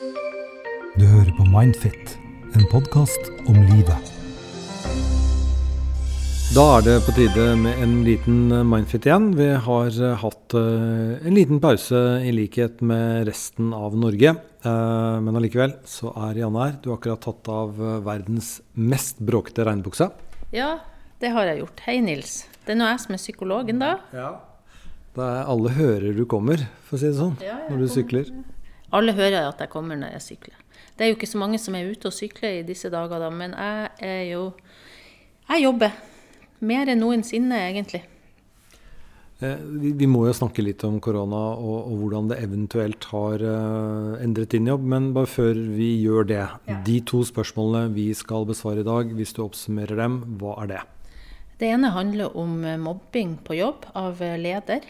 Du hører på Mindfit, en podkast om livet. Da er det på tide med en liten Mindfit igjen. Vi har eh, hatt eh, en liten pause i likhet med resten av Norge. Eh, Men allikevel så er Janne her. Du har akkurat tatt av eh, verdens mest bråkete regnbukse. Ja, det har jeg gjort. Hei, Nils. Det er nå jeg som er psykologen, da. Det er alle hører du kommer, for å si det sånn, Ja, når du kommer. sykler. Alle hører at jeg kommer når jeg sykler. Det er jo ikke så mange som er ute og sykler i disse dager, da, men jeg er jo Jeg jobber. Mer enn noensinne, egentlig. Eh, Vi, må jo snakke litt om korona og, og hvordan det eventuelt har eh, endret din jobb. Men bare før vi gjør det. De to spørsmålene vi skal besvare i dag, hvis du oppsummerer dem, hva er det? Det ene handler om mobbing på jobb av leder.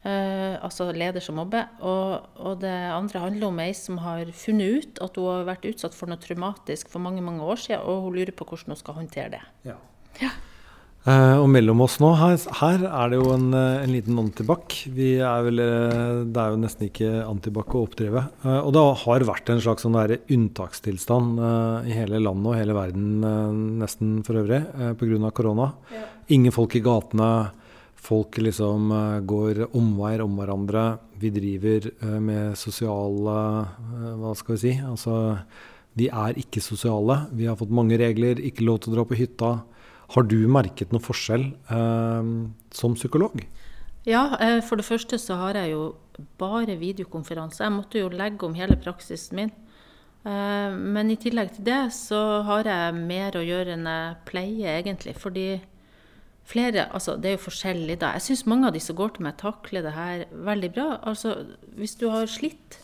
Eh, altså leder som mobber. Og, og det andre handler om ei som har funnet ut at hun har vært utsatt for noe traumatisk for mange mange år siden, og hun lurer på hvordan hun skal håndtere det. Eh, og mellom oss nå, her, her er det jo en, eh, en liten antibac. Vi vel, det er jo nesten ikke antibac å oppdrive. Uh, og det har vært en slags sånn unntakstilstand i hele landet og hele verden nesten for øvrig uh, pga. korona. Ingen folk i gatene. Folk liksom eh, går omveier om hverandre. Vi driver eh, med sosiale eh, Hva skal vi si? Altså, vi er ikke sosiale. Vi har fått mange regler. Ikke lov til å dra på hytta. Har du merket noen forskjell eh, som psykolog? Ja, for det første så har jeg jo bare videokonferanse. Jeg måtte jo legge om hele praksisen min. Men i tillegg til det så har jeg mer å gjøre enn jeg pleier, egentlig. Fordi flere Altså, det er jo forskjellig, da. Jeg syns mange av de som går til meg, takler det her veldig bra. Altså, hvis du har slitt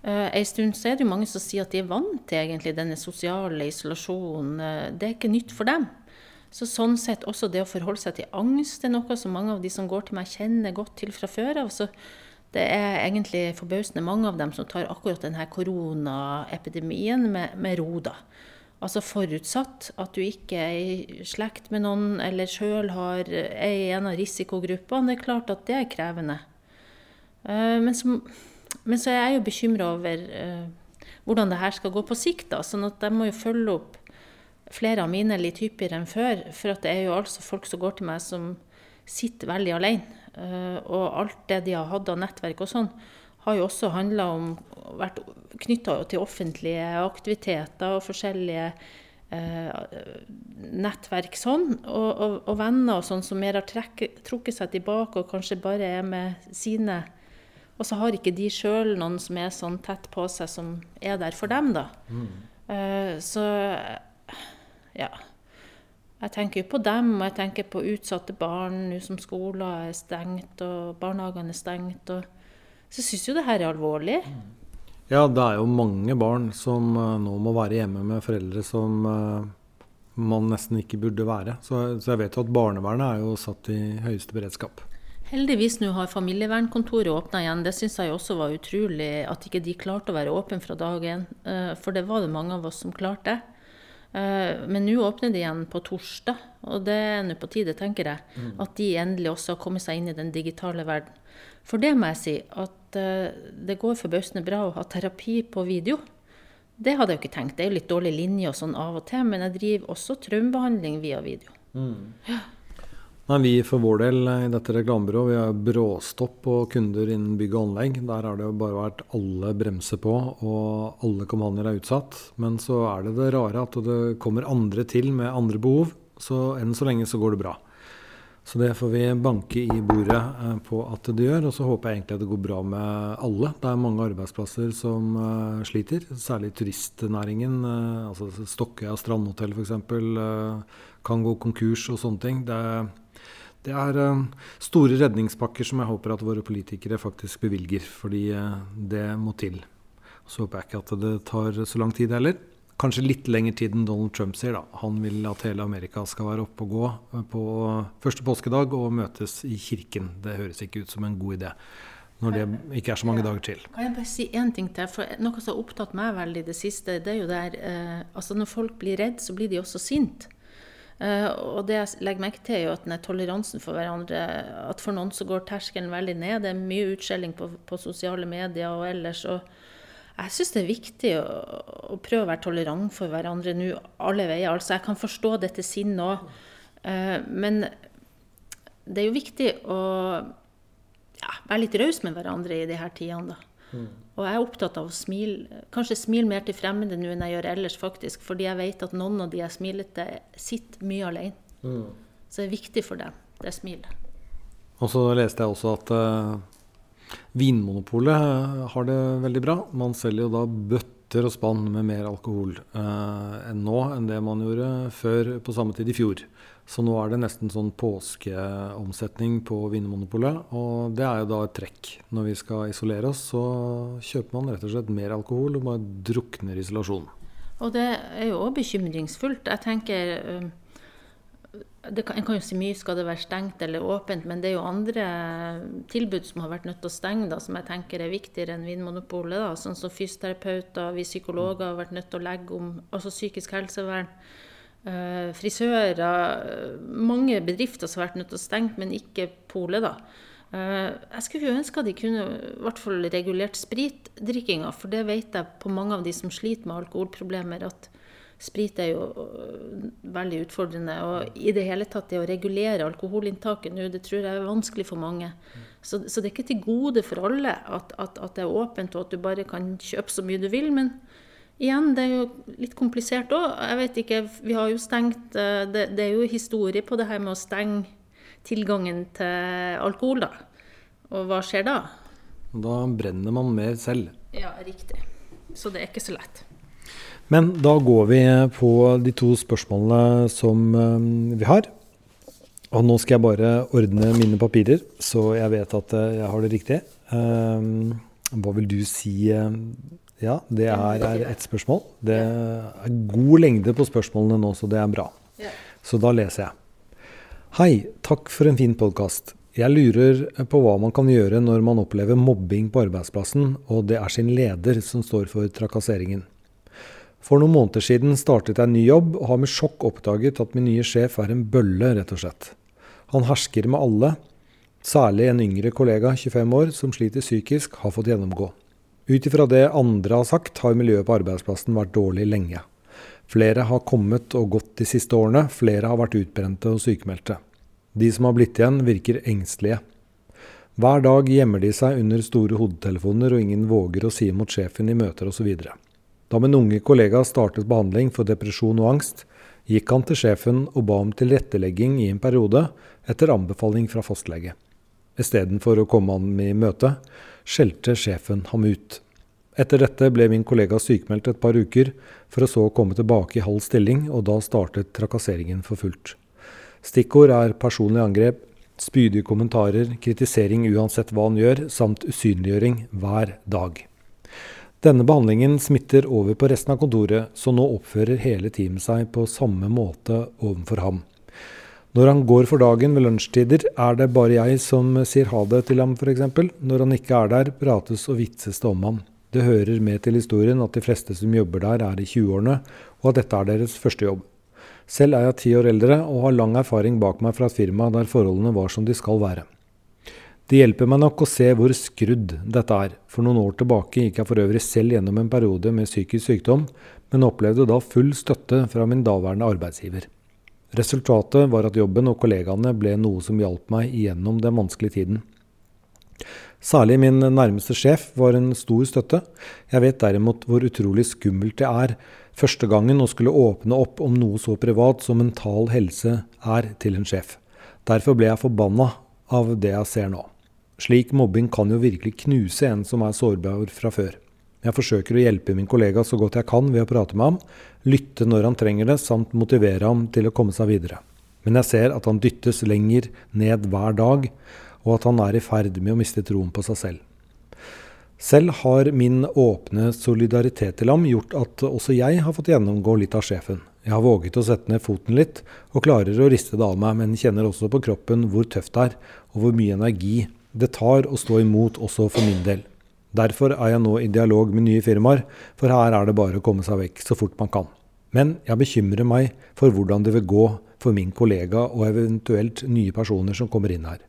Uh, en stund, så er det jo mange som sier at de er vant til egentlig denne sosiale isolasjonen. Eh, Det er ikke nytt for dem. Så sånn sett også det å forholde seg til angst er noe som mange av de som går til meg, kjenner godt til fra før av. Så det er egentlig forbausende mange av dem som tar akkurat denne koronaepidemien med, med ro, da. Altså forutsatt at du ikke er i slekt med noen eller sjøl er i en av risikogruppene. Det er klart at det er krevende. Eh, Men så, men så er jeg jo bekymra over eh, hvordan det her skal gå på sikt. da, sånn at jeg må jo følge opp flere av mine litt hyppigere enn før. For at det er jo altså folk som går til meg som sitter veldig alene. Eh, og alt det de har hatt av nettverk og sånn, har jo også handla om vært knytta til offentlige aktiviteter og forskjellige eh, nettverk sånn. Og, og, og venner og sånn som mer har trekk, trukket seg tilbake og kanskje bare er med sine. Og så har ikke de sjøl noen som er sånn tett på seg, som er der for dem, da. Eh, så ja. Jeg tenker jo på dem, og jeg tenker på utsatte barn nå som skoler er stengt og barnehagene er stengt. Og så syns jo det her er alvorlig. Ja, det er jo mange barn som eh, nå må være hjemme med foreldre som eh, man nesten ikke burde være. Så, så jeg vet jo at barnevernet er jo satt i høyeste beredskap. Heldigvis nå har familievernkontoret åpna igjen. Det syns jeg også var utrolig at ikke de klarte å være åpne fra dag én. Eh, For det var det mange av oss som klarte. Eh, Men nå åpner de igjen på torsdag, og det er nå på tide, tenker jeg. At de endelig også har kommet seg inn i den digitale verden. For det må jeg si, at eh, det går forbausende bra å ha terapi på video. Det hadde jeg jo ikke tenkt. Det er jo litt dårlig linje og sånn av og til, men jeg driver også traumebehandling via video. Nei, Vi for vår del eh, i dette reklamebyrået vi har bråstopp på kunder innen bygg og anlegg. Der har det jo bare vært alle bremser på, og alle kampanjer er utsatt. Men så er det det rare at det kommer andre til med andre behov. Så enn så lenge så går det bra. Så det får vi banke i bordet eh, på at det gjør. Og så håper jeg egentlig at det går bra med alle. Det er mange arbeidsplasser som eh, sliter, særlig turistnæringen. altså Stokkøya strandhotell f.eks. Kan gå konkurs og sånne ting. Det, det er eh, store redningspakker som jeg håper at våre politikere faktisk bevilger, fordi eh, det må til. Så håper jeg ikke at det tar så lang tid heller. Kanskje litt lengre tid enn Donald Trump sier. da. Han vil at hele Amerika skal være oppe og gå eh, på første påskedag og møtes i kirken. Det høres ikke ut som en god idé når det ikke er så mange dager til. Kan jeg bare si én ting til? For Noe som har opptatt meg veldig i det siste, det er jo der eh, Altså, når folk blir redd, så blir de også sinte. Eh, og det jeg legger merke til, er jo at den toleransen for hverandre At for noen så går terskelen veldig ned. Det er mye utskjelling på, på sosiale medier og ellers. Og Jeg syns det er viktig å, å, prøve å være tolerant for hverandre nå alle veier. Altså, jeg kan forstå dette sinnet òg, uh, men det er jo viktig å ja, være litt raus med hverandre i de her tidene, da. Mm. Og jeg er opptatt av å smile, kanskje smile mer til fremmede nå enn jeg gjør ellers, faktisk. Fordi jeg vet at noen av de jeg smiler til, sitter mye alene. Mm. Så det er viktig for dem, det smilet. Og så leste jeg også at uh, Vinmonopolet har det veldig bra. Man selger jo da bøtter og spann med mer alkohol uh, enn nå enn det man gjorde før på samme tid i fjor. Så nå er det nesten sånn påskeomsetning på Vinmonopolet. Og det er jo da et trekk. Når vi skal isolere oss, så kjøper man rett og slett mer alkohol og bare drukner isolasjonen. Og det er jo òg bekymringsfullt. Jeg tenker kan, En kan jo si mye skal det være stengt eller åpent, men det er jo andre tilbud som har vært nødt til å stenge, da, som jeg tenker er viktigere enn Vinmonopolet. Da. Sånn som fysioterapeuter, vi psykologer har vært nødt til å legge om altså psykisk helsevern Uh, frisører Mange bedrifter som har vært nødt til å stenge, men ikke polet, da. Uh, jeg skulle jo ønske at de kunne i hvert fall regulert spritdrikkinga, for det vet jeg på mange av de som sliter med alkoholproblemer, at sprit er jo uh, veldig utfordrende. Og i det hele tatt det å regulere alkoholinntaket nå, det tror jeg er vanskelig for mange. Så, så det er ikke til gode for alle at, at, at, det er åpent og at du bare kan kjøpe så mye du vil. men Igjen, det er jo litt komplisert òg. Jeg vet ikke, vi har jo stengt eh, det, det, er jo historie på det her med å stenge tilgangen til alkohol, da. Og hva skjer da? Da brenner man mer selv. Ja, riktig. Så det er ikke så lett. Men da går vi på de to spørsmålene som eh, vi har. Og nå skal jeg bare ordne mine papirer, så jeg vet at eh, jeg har det riktig. Hva vil du si ja, det er, er ett spørsmål. Det er god lengde på spørsmålene nå, så det er bra. Så da leser jeg. Hei, takk for en fin podkast. Jeg lurer på hva man kan gjøre når man opplever mobbing på arbeidsplassen, og det er sin leder som står for trakasseringen. For noen måneder siden startet jeg en ny jobb, og har med sjokk oppdaget at min nye sjef er en bølle, rett og slett. Han hersker med alle, særlig en yngre kollega, 25 år, som sliter psykisk, har fått gjennomgå. Ut ifra det andre har sagt, har miljøet på arbeidsplassen vært dårlig lenge. Flere har kommet og gått de siste årene, flere har vært utbrente og sykemeldte. De som har blitt igjen, virker engstelige. Hver dag gjemmer de seg under store hodetelefoner, og ingen våger å si imot sjefen i møter osv. Da min unge kollega startet behandling for depresjon og angst, gikk han til sjefen og ba om tilrettelegging i en periode, etter anbefaling fra fastlege. Istedenfor å komme ham i møte, skjelte sjefen ham ut. Etter dette ble min kollega sykemeldt et par uker, for å så komme tilbake i halv stilling, og da startet trakasseringen for fullt. Stikkord er personlig angrep, spydige kommentarer, kritisering uansett hva han gjør, samt usynliggjøring hver dag. Denne behandlingen smitter over på resten av kontoret, så nå oppfører hele teamet seg på samme måte overfor ham. Når han går for dagen ved lunsjtider, er det bare jeg som sier ha det til ham f.eks. Når han ikke er der, prates og vitses det om ham. Det hører med til historien at de fleste som jobber der er i 20-årene, og at dette er deres første jobb. Selv er jeg ti år eldre og har lang erfaring bak meg fra et firma der forholdene var som de skal være. Det hjelper meg nok å se hvor skrudd dette er. For noen år tilbake gikk jeg for øvrig selv gjennom en periode med psykisk sykdom, men opplevde da full støtte fra min daværende arbeidsgiver. Resultatet var at jobben og kollegaene ble noe som hjalp meg gjennom den vanskelige tiden. Særlig min nærmeste sjef var en stor støtte. Jeg vet derimot hvor utrolig skummelt det er første gangen å skulle åpne opp om noe så privat som mental helse er til en sjef. Derfor ble jeg forbanna av det jeg ser nå. Slik mobbing kan jo virkelig knuse en som er sårbar fra før. Jeg forsøker å hjelpe min kollega så godt jeg kan ved å prate med ham, lytte når han trenger det, samt motivere ham til å komme seg videre. Men jeg ser at han dyttes lenger ned hver dag, og at han er i ferd med å miste troen på seg selv. Selv har min åpne solidaritet til ham gjort at også jeg har fått gjennomgå litt av sjefen. Jeg har våget å sette ned foten litt, og klarer å riste det av meg, men kjenner også på kroppen hvor tøft det er, og hvor mye energi det tar å stå imot også for min del. Derfor er jeg nå i dialog med nye firmaer, for her er det bare å komme seg vekk så fort man kan. Men jeg bekymrer meg for hvordan det vil gå for min kollega og eventuelt nye personer som kommer inn her.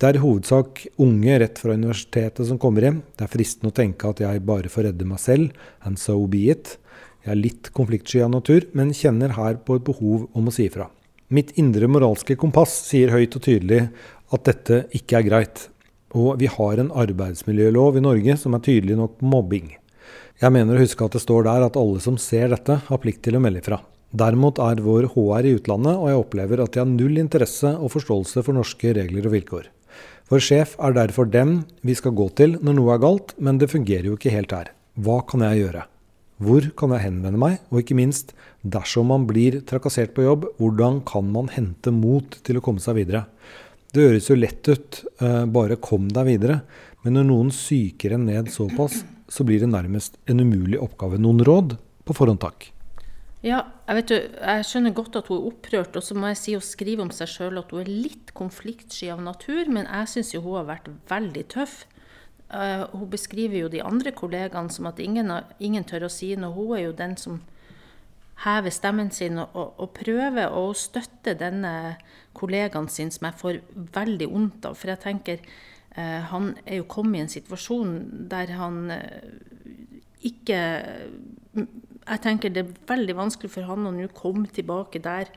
Det er i hovedsak unge rett fra universitetet som kommer hjem. Det er fristende å tenke at jeg bare får redde meg selv, and so be it. Jeg er litt konfliktsky av natur, men kjenner her på et behov om å si ifra. Mitt indre moralske kompass sier høyt og tydelig at dette ikke er greit. Og vi har en arbeidsmiljølov i Norge som er tydelig nok mobbing. Jeg mener å huske at det står der at alle som ser dette, har plikt til å melde ifra. Derimot er vår HR i utlandet, og jeg opplever at de har null interesse og forståelse for norske regler og vilkår. Vår sjef er derfor dem vi skal gå til når noe er galt, men det fungerer jo ikke helt her. Hva kan jeg gjøre? Hvor kan jeg henvende meg, og ikke minst, dersom man blir trakassert på jobb, hvordan kan man hente mot til å komme seg videre? Det høres jo lett ut, eh, bare kom deg videre, men når noen psyker en ned såpass, så blir det nærmest en umulig oppgave. Noen råd på forhånd, takk. Ja, jeg, vet, jeg skjønner godt at hun er opprørt, og så må jeg si hun skrive om seg sjøl at hun er litt konfliktsky av natur, men jeg syns jo hun har vært veldig tøff. Uh, hun beskriver jo de andre kollegaene som at ingen, ingen, tør å si noe. Hun er jo den som hever stemmen sin og, og, og prøve å støtte denne kollegaen sin, som jeg får veldig vondt av. For jeg tenker eh, han er jo kommet i en situasjon der han uh, ikke jeg tenker det er veldig vanskelig for han å nå komme tilbake der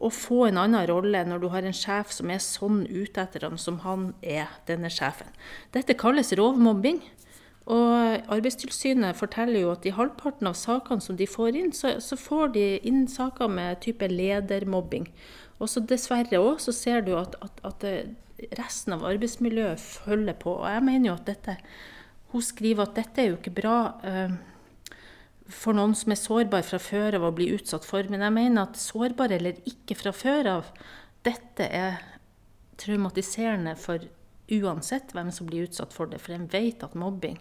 og få en annen rolle når du har en sjef som er sånn ute etter ham som han er, denne sjefen. Dette kalles rovmobbing. Og Arbeidstilsynet forteller jo at i halvparten av sakene som de får inn, så, så får de inn saker med type ledermobbing. Og så dessverre òg så ser du at, at, at, resten av arbeidsmiljøet følger på. Og jeg mener jo at dette Hun skriver at dette er jo ikke bra. Eh, for noen som er sårbar fra før av å bli utsatt for. Men jeg mener at sårbar eller ikke fra før av, dette er traumatiserende for uansett hvem som blir utsatt for det. For en vet at mobbing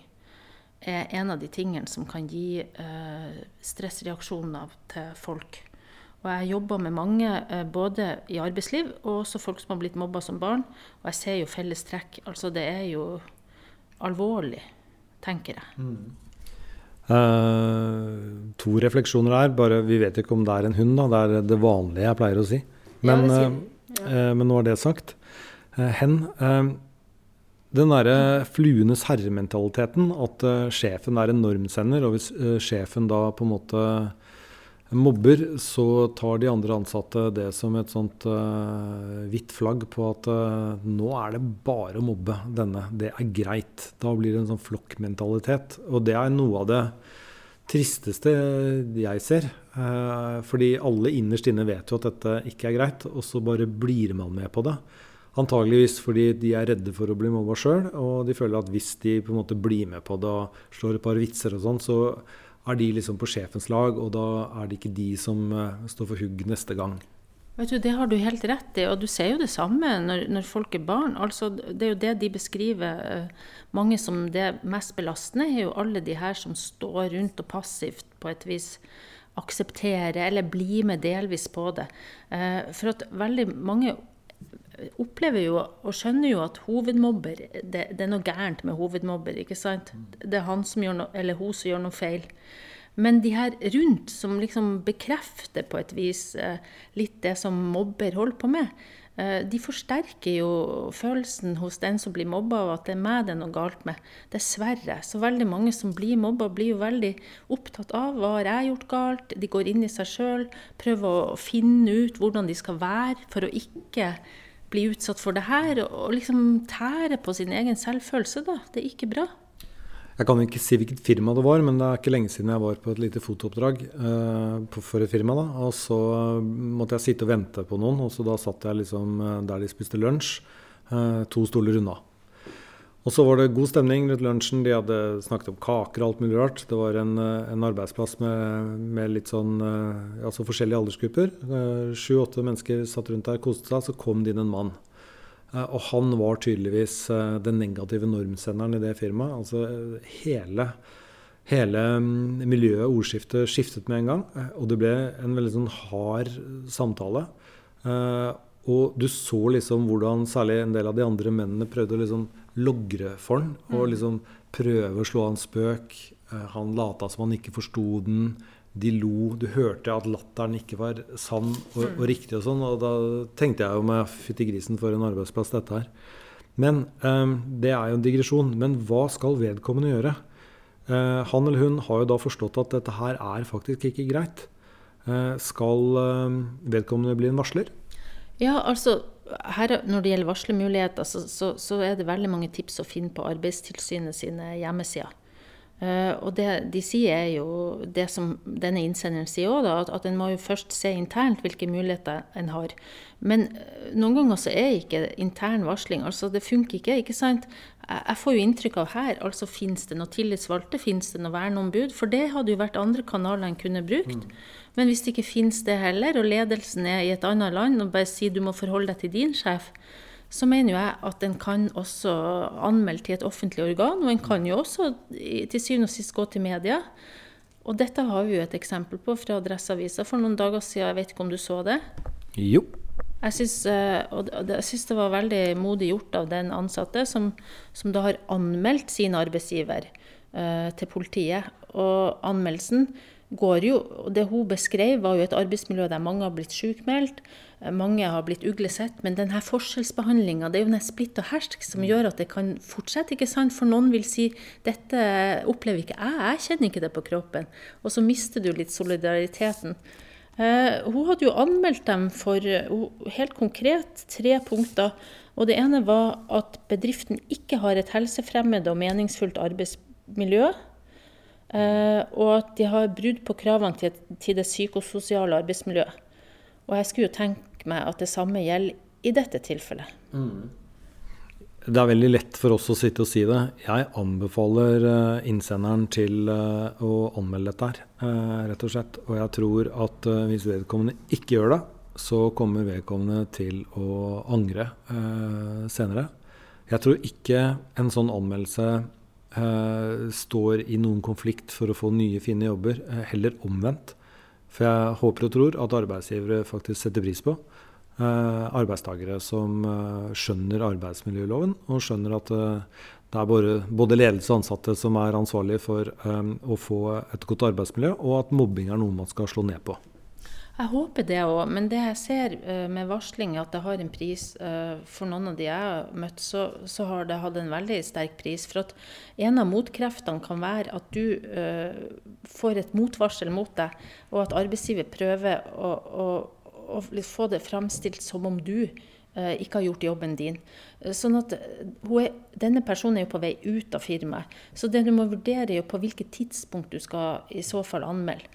er en av de tingene som kan gi eh, stressreaksjoner til folk. Og jeg jobber med mange, eh, både i arbeidsliv og også folk som har blitt mobba som barn. Og jeg ser jo felles trekk. Altså det er jo alvorlig, tenker jeg. Mm. Uh, to refleksjoner der. Bare, vi vet ikke om det er en hund. Da. Det er det vanlige jeg pleier å si. Men, ja, uh, men nå er det sagt. Uh, hen Den derre fluenes herrementaliteten, at at sjefen er en normsender, og hvis sjefen da på en måte mobber, så tar de andre ansatte det som et sånt uh, hvitt flagg på at uh, nå er det bare å mobbe denne. Det er greit. Da blir det en sånn flokkmentalitet. Og det er noe av det tristeste jeg ser. Uh, fordi alle innerst inne vet jo at dette ikke er greit, og så bare blir man med på det. Antageligvis fordi de er redde for å bli mobba sjøl, og de føler at hvis de på en måte blir med på det og slår et par vitser og sånn, så er de liksom på sjefens lag, og da er det ikke de som uh, står for hugg neste gang. Vet du, Det har du helt rett i, og du ser jo det samme når, når folk er barn. Altså, det er jo det de beskriver. Uh, mange som det mest belastende er jo alle de her som står rundt og passivt på et vis aksepterer eller blir med delvis på det. Uh, for at veldig mange opplever jo og skjønner jo at hovedmobber det, det, er noe gærent med hovedmobber. ikke sant? Det er han som gjør noe, eller hun som gjør noe feil. Men de her rundt, som liksom bekrefter på et vis eh, litt det som mobber holder på med, eh, de forsterker jo følelsen hos den som blir mobba, av at det er meg det er noe galt med. Dessverre. Så veldig mange som blir mobba, blir jo veldig opptatt av hva har jeg gjort galt. De går inn i seg sjøl, prøver å finne ut hvordan de skal være for å ikke bli utsatt for det her, og liksom tære på sin egen selvfølelse, da. Det er ikke bra. Jeg kan ikke si hvilket firma det var, men det er ikke lenge siden jeg var på et lite fotooppdrag uh, for et firma. da, og Så måtte jeg sitte og vente på noen, og så da satt jeg liksom eh, der de spiste lunsj, uh, to stoler unna. Og så var det god stemning rundt lunsjen. De hadde snakket om kaker og alt mulig rart. Det var en, eh, en arbeidsplass med, med, litt sånn eh, altså forskjellige aldersgrupper. Eh, sju-åtte mennesker satt rundt der, koste seg. Så kom det inn en mann. Og han var tydeligvis den negative normsenderen i det firmaet. Altså hele, hele mm, miljøet, ordskiftet, skiftet med en gang. Og det ble en veldig sånn hard samtale. Og du så liksom hvordan særlig en del av de andre mennene prøvde å liksom logre for han og mm. liksom prøve å slå han spøk. Eh, han lata som han ikke forsto den. De lo. Du hørte at latteren ikke var sann og, og mm. riktig og sånn. Og da tenkte jeg jo meg fytti grisen for en arbeidsplass dette her. Men um, det er jo en digresjon. Men hva skal vedkommende gjøre? Uh, han eller hun har jo da forstått at dette her er faktisk ikke greit. Uh, skal uh, vedkommende bli en varsler? Ja, altså her, Når det gjelder varslemuligheter, så, så, så, er det veldig mange tips å finne på Arbeidstilsynet sine hjemmesider. Uh, og det de sier, er jo det som denne innsenderen sier òg, at, at en må jo først se internt hvilke muligheter en har. Men uh, noen ganger så er ikke intern varsling altså Det funker ikke. ikke sant? Jeg, får jo inntrykk av her altså Fins det noen tillitsvalgte? Fins det noe verneombud? For det hadde jo vært andre kanaler en kunne brukt. Mm. Men hvis det ikke finnes det heller, og ledelsen er i et annet land og bare sier du må forholde deg til din sjef, så mener jeg at en kan også anmelde til et offentlig organ. Og en kan jo også til syvende og sist gå til media. Og dette har vi jo et eksempel på fra Adresseavisa for noen dager siden. Jeg vet ikke om du så det? Jo. Jeg syns, jeg det var veldig modig gjort av den ansatte, som, som da har anmeldt sin arbeidsgiver uh, til politiet. Og anmeldelsen går jo Det hun beskrev, var jo et arbeidsmiljø der mange har blitt sykmeldt. eh, mange har blitt uglesett. Men denne forskjellsbehandlinga, det er jo den splitt og hersk som gjør at det kan fortsette. ikke sant? For noen vil si dette opplever ikke jeg, jeg kjenner ikke det på kroppen. Og så mister du litt solidariteten. Uh, hun hadde jo anmeldt dem for helt konkret tre punkter. Og det ene var at bedriften ikke har et helsefremmende og meningsfullt arbeidsmiljø. Uh, og at de har brudd på kravene til, til, det psykososiale arbeidsmiljøet. Og jeg skulle jo tenke meg at det samme gjelder i dette tilfellet. Mm. Det er veldig lett for oss å sitte og si det. Jeg anbefaler uh, innsenderen til uh, å anmelde dette her, rett og slett. Og jeg tror at hvis vedkommende ikke gjør det, så kommer vedkommende til å angre senere. Jeg tror ikke en sånn anmeldelse står i noen konflikt for å få nye, fine jobber. Heller omvendt. For jeg håper og tror at arbeidsgivere faktisk setter pris på arbeidstakere som skjønner arbeidsmiljøloven, og skjønner at det er både, ledelse og ansatte som er ansvarlige for å få et godt arbeidsmiljø, og at mobbing er noe man skal slå ned på. Jeg håper det òg, men det jeg ser med varsling, at det har en pris. For noen av de jeg har møtt, så, så, har det hatt en veldig sterk pris. For at en av motkreftene kan være at du uh, får et motvarsel mot deg, og at arbeidsgiver prøver å, å, å få det framstilt som om du ikke har gjort jobben din. Sånn at er, Denne personen er jo på vei ut av firmaet. Så det du må vurdere, er jo på hvilket tidspunkt du skal i så fall anmelde.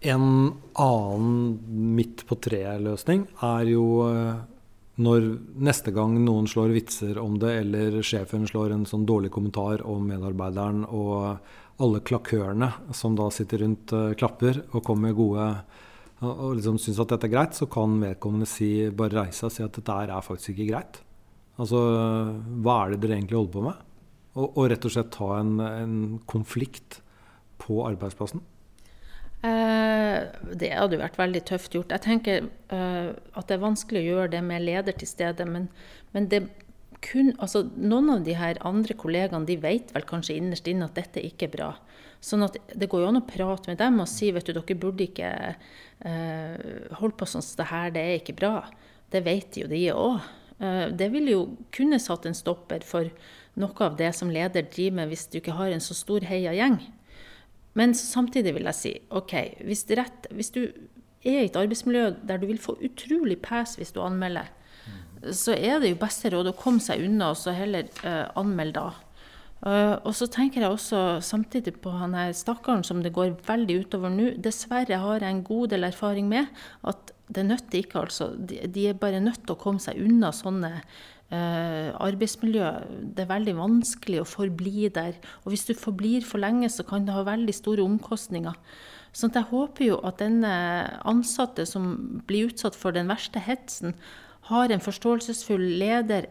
En annen midt på treet-løsning er jo eh, når neste gang noen slår vitser om det, eller sjefen slår en sånn dårlig kommentar om medarbeideren, og alle klakørene som da sitter rundt, klapper og kommer med gode og liksom syns at dette er greit, så kan vedkommende si, bare reise seg og si at dette er faktisk ikke greit. Altså, hva er det dere egentlig holder på med? Og, og rett og slett ta en, en konflikt på arbeidsplassen. Eh, det hadde vært veldig tøft gjort. Jeg tenker eh, at det er vanskelig å gjøre det med leder til stede, men, men det kun, altså, noen av de her andre kollegaene de vet vel kanskje innerst inne at dette ikke er bra. Sånn at Det går jo an å prate med dem og si vet du, dere burde ikke eh, holde på sånn som det her, det er ikke bra. Det vet jo de òg. Eh, det ville jo kunne satt en stopper for noe av det som leder driver med, hvis du ikke har en så stor heia gjeng. Men samtidig vil jeg si OK, hvis, rett, hvis du er i et arbeidsmiljø der du vil få utrolig pes hvis du anmelder, mm. så er det jo beste råd å komme seg unna og så heller uh, anmelde da. Uh, og så tenker jeg også samtidig på han her stakkaren som det går veldig utover nå. Dessverre har jeg en god del erfaring med at det nytter ikke, altså. De, er bare nødt til å komme seg unna sånne eh, arbeidsmiljø. Det er veldig vanskelig å forbli der. Og hvis du forblir for lenge, så kan det ha veldig store omkostninger. Så jeg håper jo at denne ansatte som blir utsatt for den verste hetsen, har en forståelsesfull leder,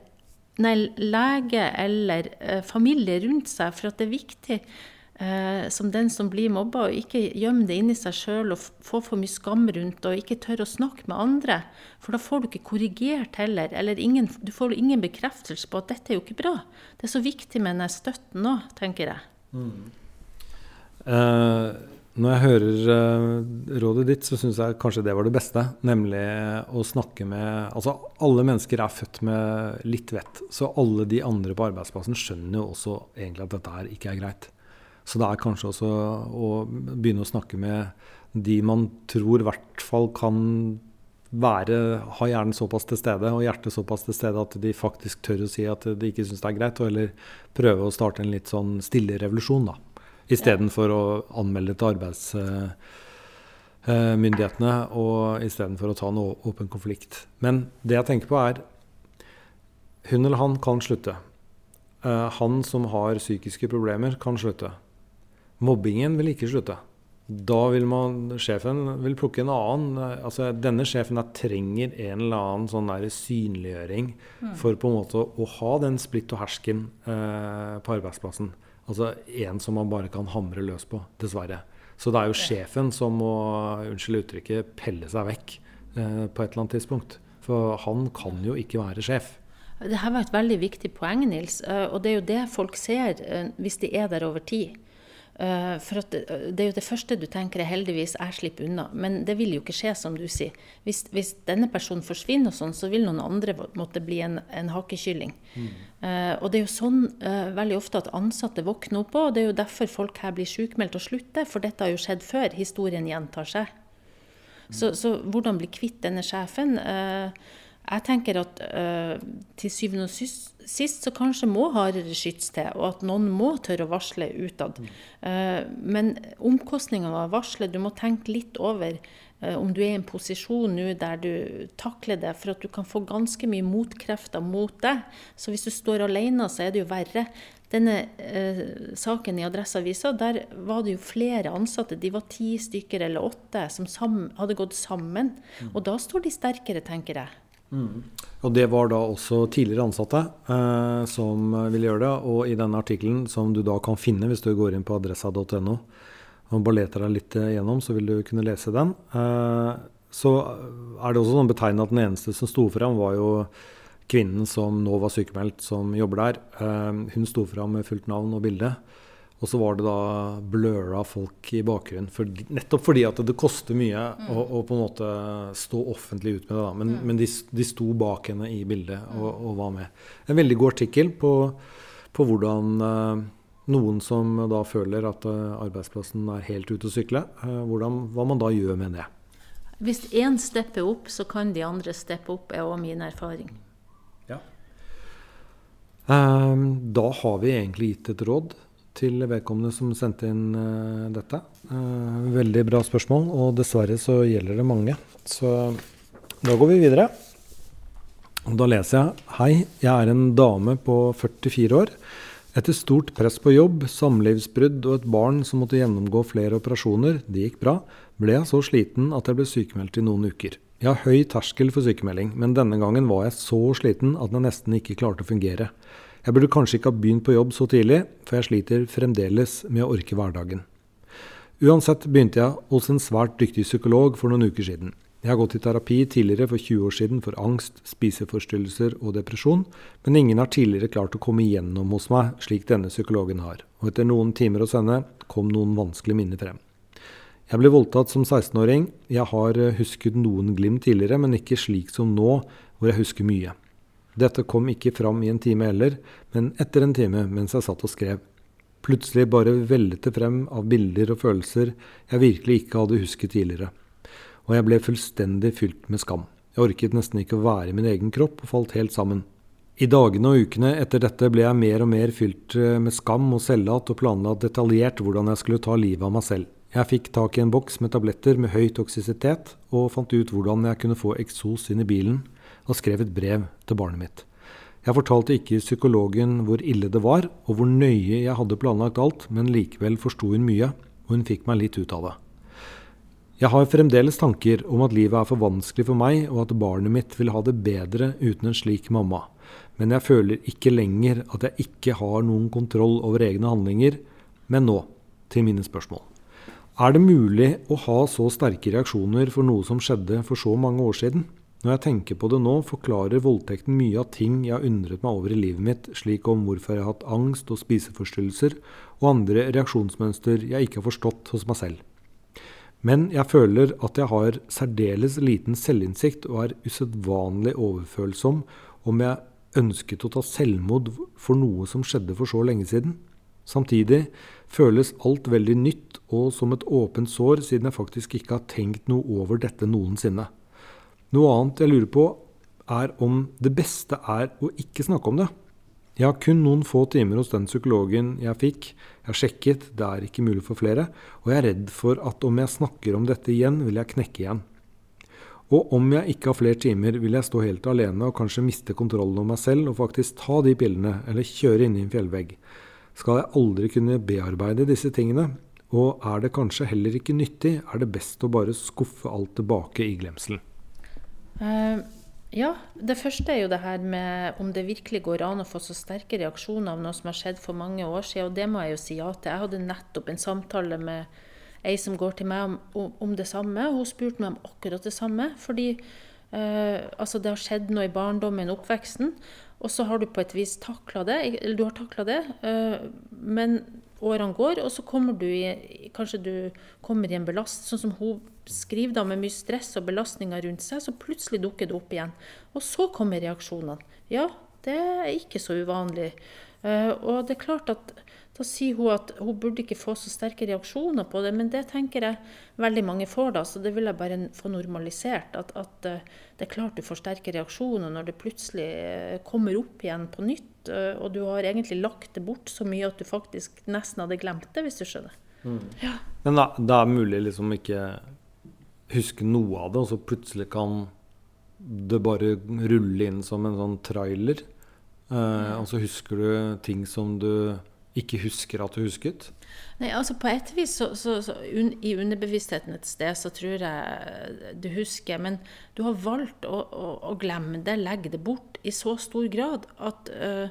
nei, lege eller eh, familie rundt seg. For at det er viktig eh, som den som blir mobba, å ikke gjemme det inni seg sjøl og få for mye skam rundt og ikke tørre å snakke med andre. For da får du ikke korrigert heller, eller ingen, du får ingen bekreftelse på at dette er jo ikke bra. Det er så viktig med den støtten nå, tenker jeg. Mm. Eh, Når jeg hører uh, rådet ditt, så syns jeg kanskje det var det beste. Nemlig å snakke med Altså, alle mennesker er født med litt vett. Så alle de andre på arbeidsplassen skjønner jo også egentlig at dette her ikke er greit. Så det er kanskje også å begynne å snakke med de man tror i hvert fall kan være, ha hjernen såpass til stede og hjertet såpass til stede at de faktisk tør å si at de ikke syns det er greit, og eller prøve å starte en litt sånn stille revolusjon, da. Istedenfor å anmelde til arbeidsmyndighetene og istedenfor å ta en åpen konflikt. Men det jeg tenker på, er hun eller han kan slutte. Eh, han som har psykiske problemer, kan slutte. Mobbingen vil ikke slutte. Da vil man, sjefen vil plukke en annen altså Denne sjefen trenger en eller annen sånn synliggjøring mm. for på en måte å ha den splitt og hersken eh, på arbeidsplassen. Altså en som man bare kan hamre løs på, dessverre. Så det er jo sjefen som må, unnskyld uttrykket, pelle seg vekk eh, på et eller annet tidspunkt. For han kan jo ikke være sjef. Det her var et veldig viktig poeng, Nils. Eh, og det er jo det folk ser eh, hvis de er der over tid. Uh, for det, det, er jo det første du tenker er heldigvis jeg slipper unna. Men det vil jo ikke skje, som du sier. Hvis, hvis denne personen forsvinner, og sånn, så vil noen andre måtte bli en, en hakekylling. Mm. Uh, og det er jo sånn uh, veldig ofte at ansatte våkner opp og det er jo derfor folk her blir sykmeldt og slutter. For dette har jo skjedd før. Historien gjentar seg. Mm. Så, så, hvordan bli kvitt denne sjefen? Jeg tenker at til syvende og sist sist så kanskje må hardere skyts til, og at noen må tørre å varsle utad. Mm. Uh, men omkostningene av å varsle, du må tenke litt over uh, om du er i en posisjon nå der du takler det, for at du kan få ganske mye motkrefter mot deg. Så hvis du står alene, så er det jo verre. Denne uh, saken i Adresseavisa, der var det jo flere ansatte, de var ti stykker eller åtte, som hadde gått sammen. Mm. Og da står de sterkere, tenker jeg. Mm. Og det var da også tidligere ansatte eh, som ville gjøre det. Og i denne artikkelen, som du da kan finne hvis du går inn på adressa.no, og bare leter deg litt igjennom, så vil du kunne lese den. Eh, så er det også sånn betegnet at den eneste som sto fram, var jo kvinnen som nå var sykemeldt, som jobber der. Eh, hun sto fram med fullt navn og bilde. Og så var det da bløra folk i bakgrunnen. For, nettopp fordi at det koster mye mm. å, å, på en måte stå offentlig ut med det. da. Men, mm. men de, de, sto bak henne i bildet og, og, var med. En veldig god artikkel på, på hvordan eh, noen som da føler at uh, arbeidsplassen er helt ute å sykle, eh, hvordan, hva man da gjør med det. Hvis én stepper opp, så kan de andre steppe opp, er òg min erfaring. Ja. da har vi egentlig gitt et råd til vedkommende som sendte inn uh, dette. Uh, veldig bra spørsmål, og dessverre så gjelder det mange. Så da går vi videre. Da leser jeg Hei, jeg er en dame på 44 år. Etter stort press på jobb, samlivsbrudd og et barn som måtte gjennomgå flere operasjoner, det gikk bra, ble jeg så sliten at jeg ble sykemeldt i noen uker. Jeg har høy terskel for sykemelding, men denne gangen var jeg så sliten at jeg nesten ikke klarte å fungere. Jeg burde kanskje ikke ha begynt på jobb så tidlig, for jeg sliter fremdeles med å orke hverdagen. Uansett begynte jeg hos en svært dyktig psykolog for noen uker siden. Jeg har gått i terapi tidligere for 20 år siden for angst, spiseforstyrrelser og depresjon, men ingen har tidligere klart å komme igjennom hos meg slik denne psykologen har, og etter noen timer hos henne kom noen vanskelige minner frem. Jeg ble voldtatt som 16-åring. Jeg har husket noen glimt tidligere, men ikke slik som nå, hvor jeg husker mye. Dette kom ikke fram i en time heller, men etter en time mens jeg satt og skrev. Plutselig bare veltet frem av bilder og følelser jeg virkelig ikke hadde husket tidligere. Og jeg ble fullstendig fylt med skam. Jeg orket nesten ikke å være i min egen kropp og falt helt sammen. I dagene og ukene etter dette ble jeg mer og mer fylt eh, med skam og selvhat og planla detaljert hvordan jeg skulle ta livet av meg selv. Jeg fikk tak i en boks med tabletter med høy toksisitet, og fant ut hvordan jeg kunne få eksos inn i bilen, og skrev et brev til barnet mitt. Jeg fortalte ikke psykologen hvor ille det var, og hvor nøye jeg hadde planlagt alt, men likevel forsto hun mye, og hun fikk meg litt ut av det. Jeg har fremdeles tanker om at livet er for vanskelig for meg, og at barnet mitt vil ha det bedre uten en slik mamma, men jeg føler ikke lenger at jeg ikke har noen kontroll over egne handlinger. Men nå, til mine spørsmål. Er det mulig å ha så sterke reaksjoner for noe som skjedde for så mange år siden? Når jeg tenker på det nå, forklarer voldtekten mye av ting jeg har undret meg over i livet mitt, slik om hvorfor jeg har hatt angst og spiseforstyrrelser, og andre reaksjonsmønster jeg ikke har forstått hos meg selv. Men jeg føler at jeg har særdeles liten selvinnsikt og er usedvanlig overfølsom om jeg ønsket å ta selvmord for noe som skjedde for så lenge siden. Samtidig føles alt veldig nytt og som et åpent sår, siden jeg faktisk ikke har tenkt noe over dette noensinne. Noe annet jeg lurer på, er om det beste er å ikke snakke om det. Jeg har kun noen få timer hos den psykologen jeg fikk. Jeg har sjekket, det er ikke mulig for flere. Og jeg er redd for at om jeg snakker om dette igjen, vil jeg knekke igjen. Og om jeg ikke har flere timer, vil jeg stå helt alene og kanskje miste kontrollen over meg selv og faktisk ta de pillene, eller kjøre inn i en fjellvegg. Skal jeg aldri kunne bearbeide disse tingene? Og er det kanskje heller ikke nyttig, er det best å bare skuffe alt tilbake i glemselen. Uh, ja, det første er jo det her med om det virkelig går an å få så sterke reaksjoner av noe som har skjedd for mange år siden, og det må jeg jo si ja til. Jeg hadde nettopp en samtale med ei som går til meg om, om det samme, og hun spurte meg om akkurat det samme. Fordi uh, altså det har skjedd noe i barndommen, oppveksten, og så har du på et vis takla det, eller du har takla det, uh, men årene går, og så kommer du i, kanskje du kommer i en belast, sånn som hun skriver da med mye stress og belastninger rundt seg, så plutselig dukker det opp igjen. Og så kommer reaksjonene. Ja, det er ikke så uvanlig. Uh, og det er klart at da sier hun at hun burde ikke få så sterke reaksjoner på det, men det tenker jeg veldig mange får da, så det vil jeg bare få normalisert. At, at uh, det er klart du får sterke reaksjoner når det plutselig uh, kommer opp igjen på nytt, og du har egentlig lagt det bort så mye at du faktisk nesten hadde glemt det, hvis du skjønner. Mm. Ja. Men da, det er mulig liksom ikke huske noe av det, og så plutselig kan det bare rulle inn som en sånn trailer. Eh, og så husker du ting som du ikke husker at du husket. Nei, altså På et vis så, så, så un, I underbevisstheten et sted så tror jeg du husker, men du har valgt å, å, å glemme det, legge det bort, i så stor grad at øh,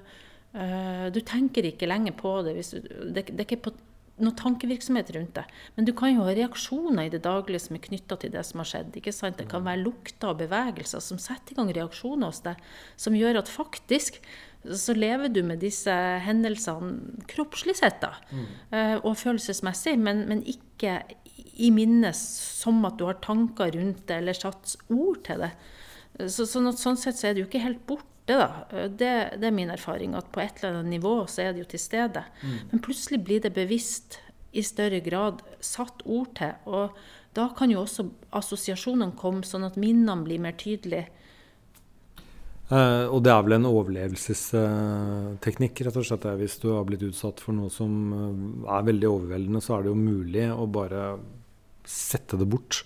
øh, du tenker ikke lenger på det. Du, det, det, er ikke på noe tankevirksomhet rundt det. Men du kan jo ha reaksjoner i det daglige som er knytta til det som har skjedd. ikke sant? Det kan være lukter og bevegelser som setter i gang reaksjoner hos deg, som gjør at faktisk så lever du med disse hendelsene kroppslig sett, da, mm. Eh, og følelsesmessig, men, men, ikke i minnet som at du har tanker rundt det eller satt ord til det. Så, sånn, at, sånn sett så er det jo ikke helt borte det, det, det, er min erfaring. At på et eller annet nivå så er det jo til stede. Mm. Men plutselig blir det bevisst i større grad satt ord til. Og da kan jo også assosiasjonene komme, sånn at minnene blir mer tydelige. Eh, og det er vel en overlevelsesteknikk, rett og slett. Hvis du har blitt utsatt for noe som eh, er veldig overveldende, så er det jo mulig å bare sette det bort.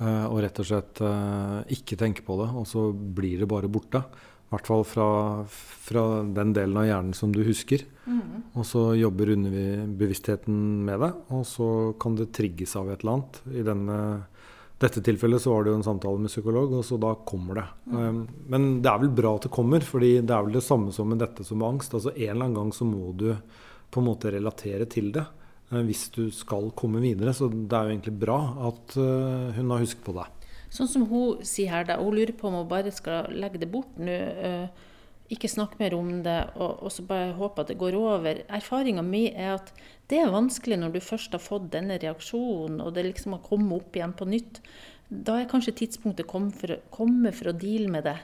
Uh, og rett og slett uh, ikke tenke på det, og så blir det bare borte. I hvert fall fra, fra, den delen av hjernen som du husker. Mm. Og så jobber underbevisstheten med det, og så kan det trigges av et eller annet. I denne, dette tilfellet så var det jo en samtale med psykolog, og så da kommer det. Mm. Men det er vel bra at det kommer, fordi det er vel det samme som med dette som med angst. Altså En eller annen gang så må du på en måte relatere til det uh, hvis du skal komme videre. Så det er jo egentlig bra at uh, hun har husket på det. Sånn som hun sier her, da. Hun lurer på om hun bare skal legge det bort nå. Ikke snakke mer om det, og, og så bare håpe at det går over. Erfaringa mi er at det er vanskelig når du først har fått denne reaksjonen, og det liksom har kommet opp igjen på nytt. Da er kanskje tidspunktet kommet for, komme for å deale med det.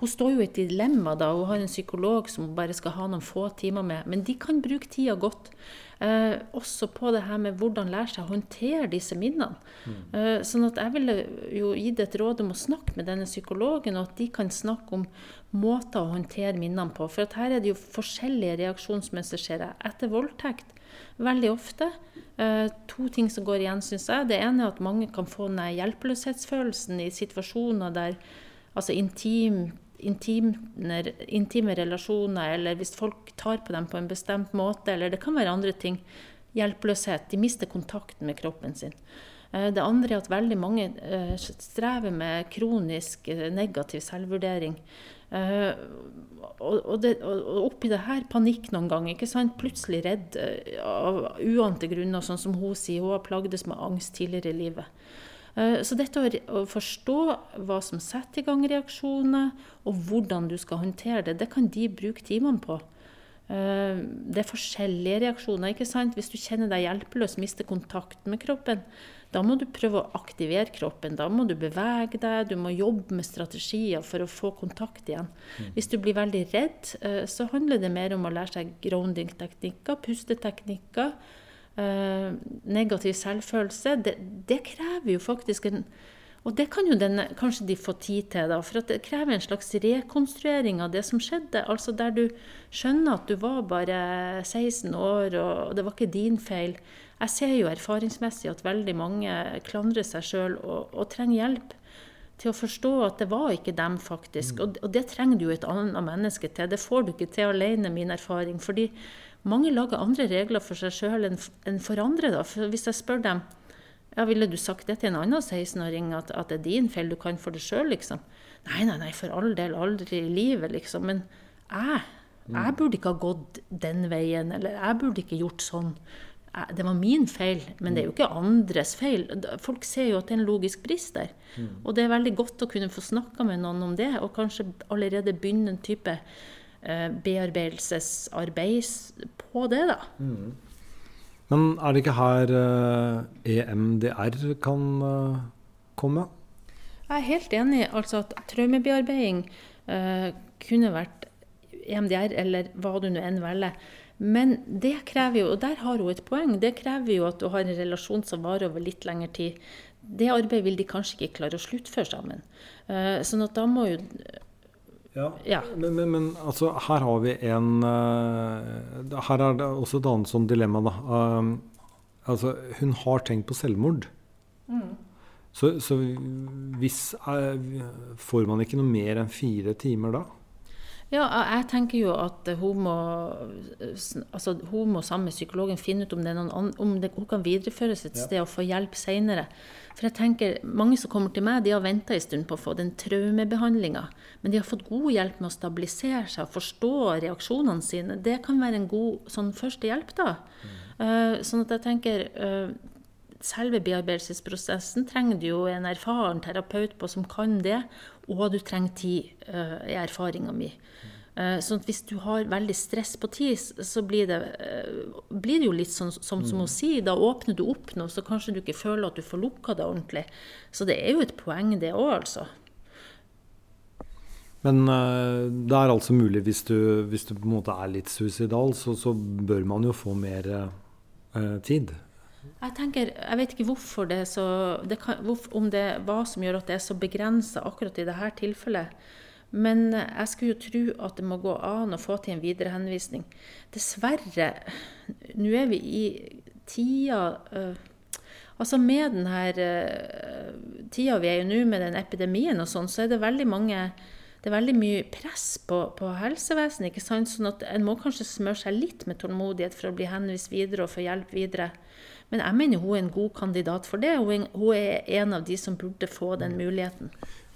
Hun står jo i et dilemma da. Hun har en psykolog som hun bare skal ha noen få timer med. Men de kan bruke tida godt. Eh, også på det her med hvordan lære seg å håndtere disse minnene. Mm. Eh, sånn at jeg ville jo gitt et råd om å snakke med denne psykologen, og at de kan snakke om måter å håndtere minnene på. For her er det jo forskjellige reaksjonsmønster skjer etter voldtekt. Veldig ofte. Eh, to ting som går igjen, syns jeg. Det ene er at mange kan få den hjelpeløshetsfølelsen i situasjoner der altså intim intime, intime relasjoner, eller hvis folk tar på dem på en bestemt måte, eller det kan være andre ting. Hjelpeløshet. De mister kontakten med kroppen sin. Eh, det andre er at veldig mange eh, strever med kronisk eh, negativ selvvurdering. Og, det, og oppi det her panikk noen ganger. ikke sant? Plutselig redd av uante grunner, sånn som hun sier. Hun har plagdes med angst tidligere i livet. Eh, så dette å forstå hva som setter i gang reaksjoner, og hvordan du skal håndtere det, det kan de bruke timene på. Eh, det er forskjellige reaksjoner. ikke sant? Hvis du kjenner deg hjelpeløs, mister kontakten med kroppen, da må du prøve å aktivere kroppen. Da må du bevege deg, du må jobbe med strategier for å få kontakt igjen. Mm. Hvis du blir veldig redd, eh, så handler det mer om å lære seg grounding-teknikker, pusteteknikker. Eh, negativ selvfølelse. Det, det krever jo faktisk en og det kan jo denne, kanskje de få tid til, da, for det krever en slags rekonstruering av det som skjedde. Altså der du skjønner at du var bare 16 år, og det var ikke din feil. Jeg ser jo erfaringsmessig at veldig mange klandrer seg sjøl og, og, trenger hjelp til å forstå at det var ikke dem, faktisk. Mm. Og, og, det trenger du jo et annet menneske til. Det får du ikke til alene, min erfaring. Fordi mange lager andre regler for seg sjøl enn, for andre. Da. For hvis jeg spør dem ja, Ville du sagt det til en annen 16-åring, at, at, det er din feil, du kan for det sjøl, liksom? Nei, nei, nei, for all del, aldri i livet, liksom. Men jeg, jeg burde ikke ha gått den veien, eller jeg burde ikke gjort sånn. Det var min feil, men det er jo ikke andres feil. Folk ser jo at det er en logisk brist der. Mm. Og det er veldig godt å kunne få snakka med noen om det, og kanskje allerede begynne en type eh, bearbeidelsesarbeid på det, da. Mm. Men er det ikke her uh, eh, EMDR kan uh, komme? Jeg er helt enig. Altså at traumebearbeiding uh, kunne vært EMDR, eller hva du nå enn velger. Men det krever jo, og der har hun et poeng, det krever jo at du har en relasjon som varer over litt lengre tid. Det arbeidet vil de kanskje ikke klare å sluttføre sammen. sånn at da må jo ja, ja. Men, men, men, altså, her har vi en uh, Her er det også et annet sånn dilemma, da. Uh, altså, hun har tenkt på selvmord. Mm. Så, så, hvis uh, Får man ikke noe mer enn fire timer da? Ja, jeg tenker jo at hun må, altså, hun må sammen med psykologen finne ut om, det noen, om det, hun kan videreføres et sted og få hjelp seinere. For jeg tenker, Mange som kommer til meg, de har venta en stund på å få den traumebehandlinga. Men de har fått god hjelp med å stabilisere seg og forstå reaksjonene sine. Det kan være en god sånn førstehjelp. da. Mm. Uh, sånn at jeg tenker uh, Selve bearbeidelsesprosessen trenger du jo en erfaren terapeut på som kan det, og du trenger tid, uh, i erfaringa mi. Uh, sånn at hvis du har veldig stress på tid, så blir det, uh, blir det jo litt sånn som, som, å mm. si. Da åpner du opp noe, så kanskje du ikke føler at du får lukka det ordentlig. Så det er jo et poeng, det òg, altså. Men det er altså mulig, hvis du, hvis du, på en måte er litt suicidal, så, så bør man jo få mer tid? Jeg tenker, jeg vet ikke hvorfor det er så det kan, Om det er hva som gjør at det er så begrensa akkurat i dette tilfellet. Men jeg skulle jo tro at det må gå an å få til en videre henvisning. Dessverre, nå er vi i tida uh, Altså med denne uh, tida vi er i nå med den epidemien og sånn, så er det veldig mange det er veldig mye press på, på helsevesenet. ikke sant? Sånn at En må kanskje smøre seg litt med tålmodighet for å bli henvist videre og få hjelp videre. Men jeg mener hun er en god kandidat for det. Hun er en av de som burde få den muligheten.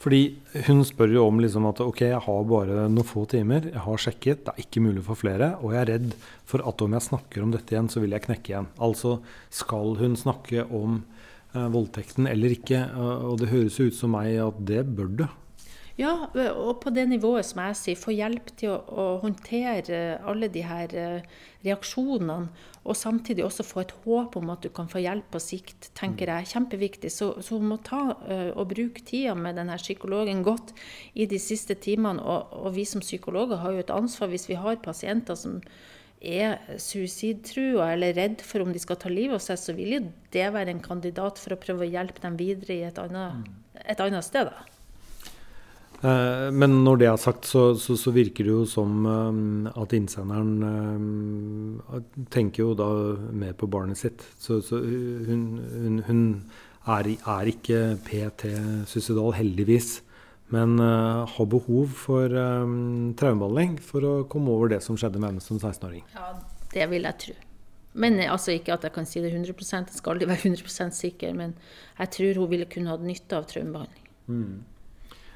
Fordi hun spør jo om liksom at ok, jeg har bare noen få timer, jeg har sjekket, det er ikke mulig for flere, og jeg er redd for at om jeg snakker om dette igjen, så vil jeg knekke igjen. Altså skal hun snakke om eh, voldtekten eller ikke? Uh, og det høres ut som meg at det bør du. Ja, og på det nivået som jeg sier, få hjelp til å, å håndtere alle de her uh, reaksjonene. Og samtidig også få et håp om at du kan få hjelp på sikt, tenker jeg er kjempeviktig. Så, så hun må ta uh, og bruke tida med denne psykologen godt i de siste timene. Og, og, vi som psykologer har jo et ansvar hvis vi har pasienter som er suicidtrua eller redd for om de skal ta livet av seg, så vil jo det være en kandidat for å prøve å hjelpe dem videre i et annet, et annet sted. da. Eh, men når det er sagt, så, så, så virker det jo som um, at innsenderen um, tenker jo da mer på barnet sitt. Så, så hun, hun, hun er, er, ikke PT suicidal, heldigvis. Men uh, har behov for um, traumebehandling for å komme over det som skjedde med henne som 16-åring. Ja, det vil jeg tro. Men altså ikke at jeg kan si det 100 jeg skal aldri være 100% sikker. Men jeg tror hun ville kunne hatt nytte av traumebehandling. Mm.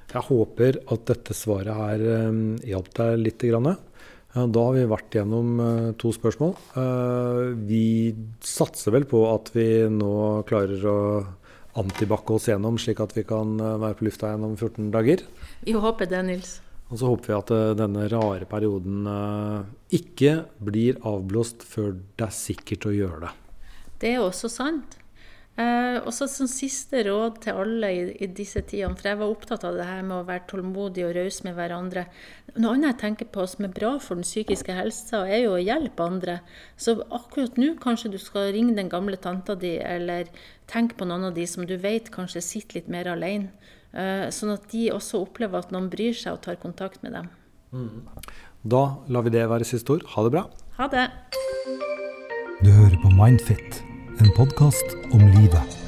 Jeg håper at dette svaret her um, hjalp deg litt. Da har vi vært gjennom uh, to spørsmål. Uh, vi satser vel på at vi nå klarer å antibakke oss gjennom, slik at vi kan være på lufta gjennom 14 dager. Vi håper det, Nils. Og så håper vi at eh, denne rare perioden eh, ikke blir avblåst før det er sikkert å gjøre det. Det er også sant. Eh, og så som siste råd til alle i, i, disse tidene, for jeg var opptatt av det her med å være tålmodig og raus med hverandre. Noe annet jeg tenker på som er bra for den psykiske helsa, er jo å hjelpe andre. Så akkurat nå kanskje du skal ringe den gamle tanta di, eller tenke på noen av de som du vet kanskje sitter litt mer alene. Eh, sånn at de også opplever at noen bryr seg og tar kontakt med dem. Mm. Da lar vi det være siste ord. Ha det bra. Ha det. Du hører på Mindfit, en podkast om livet.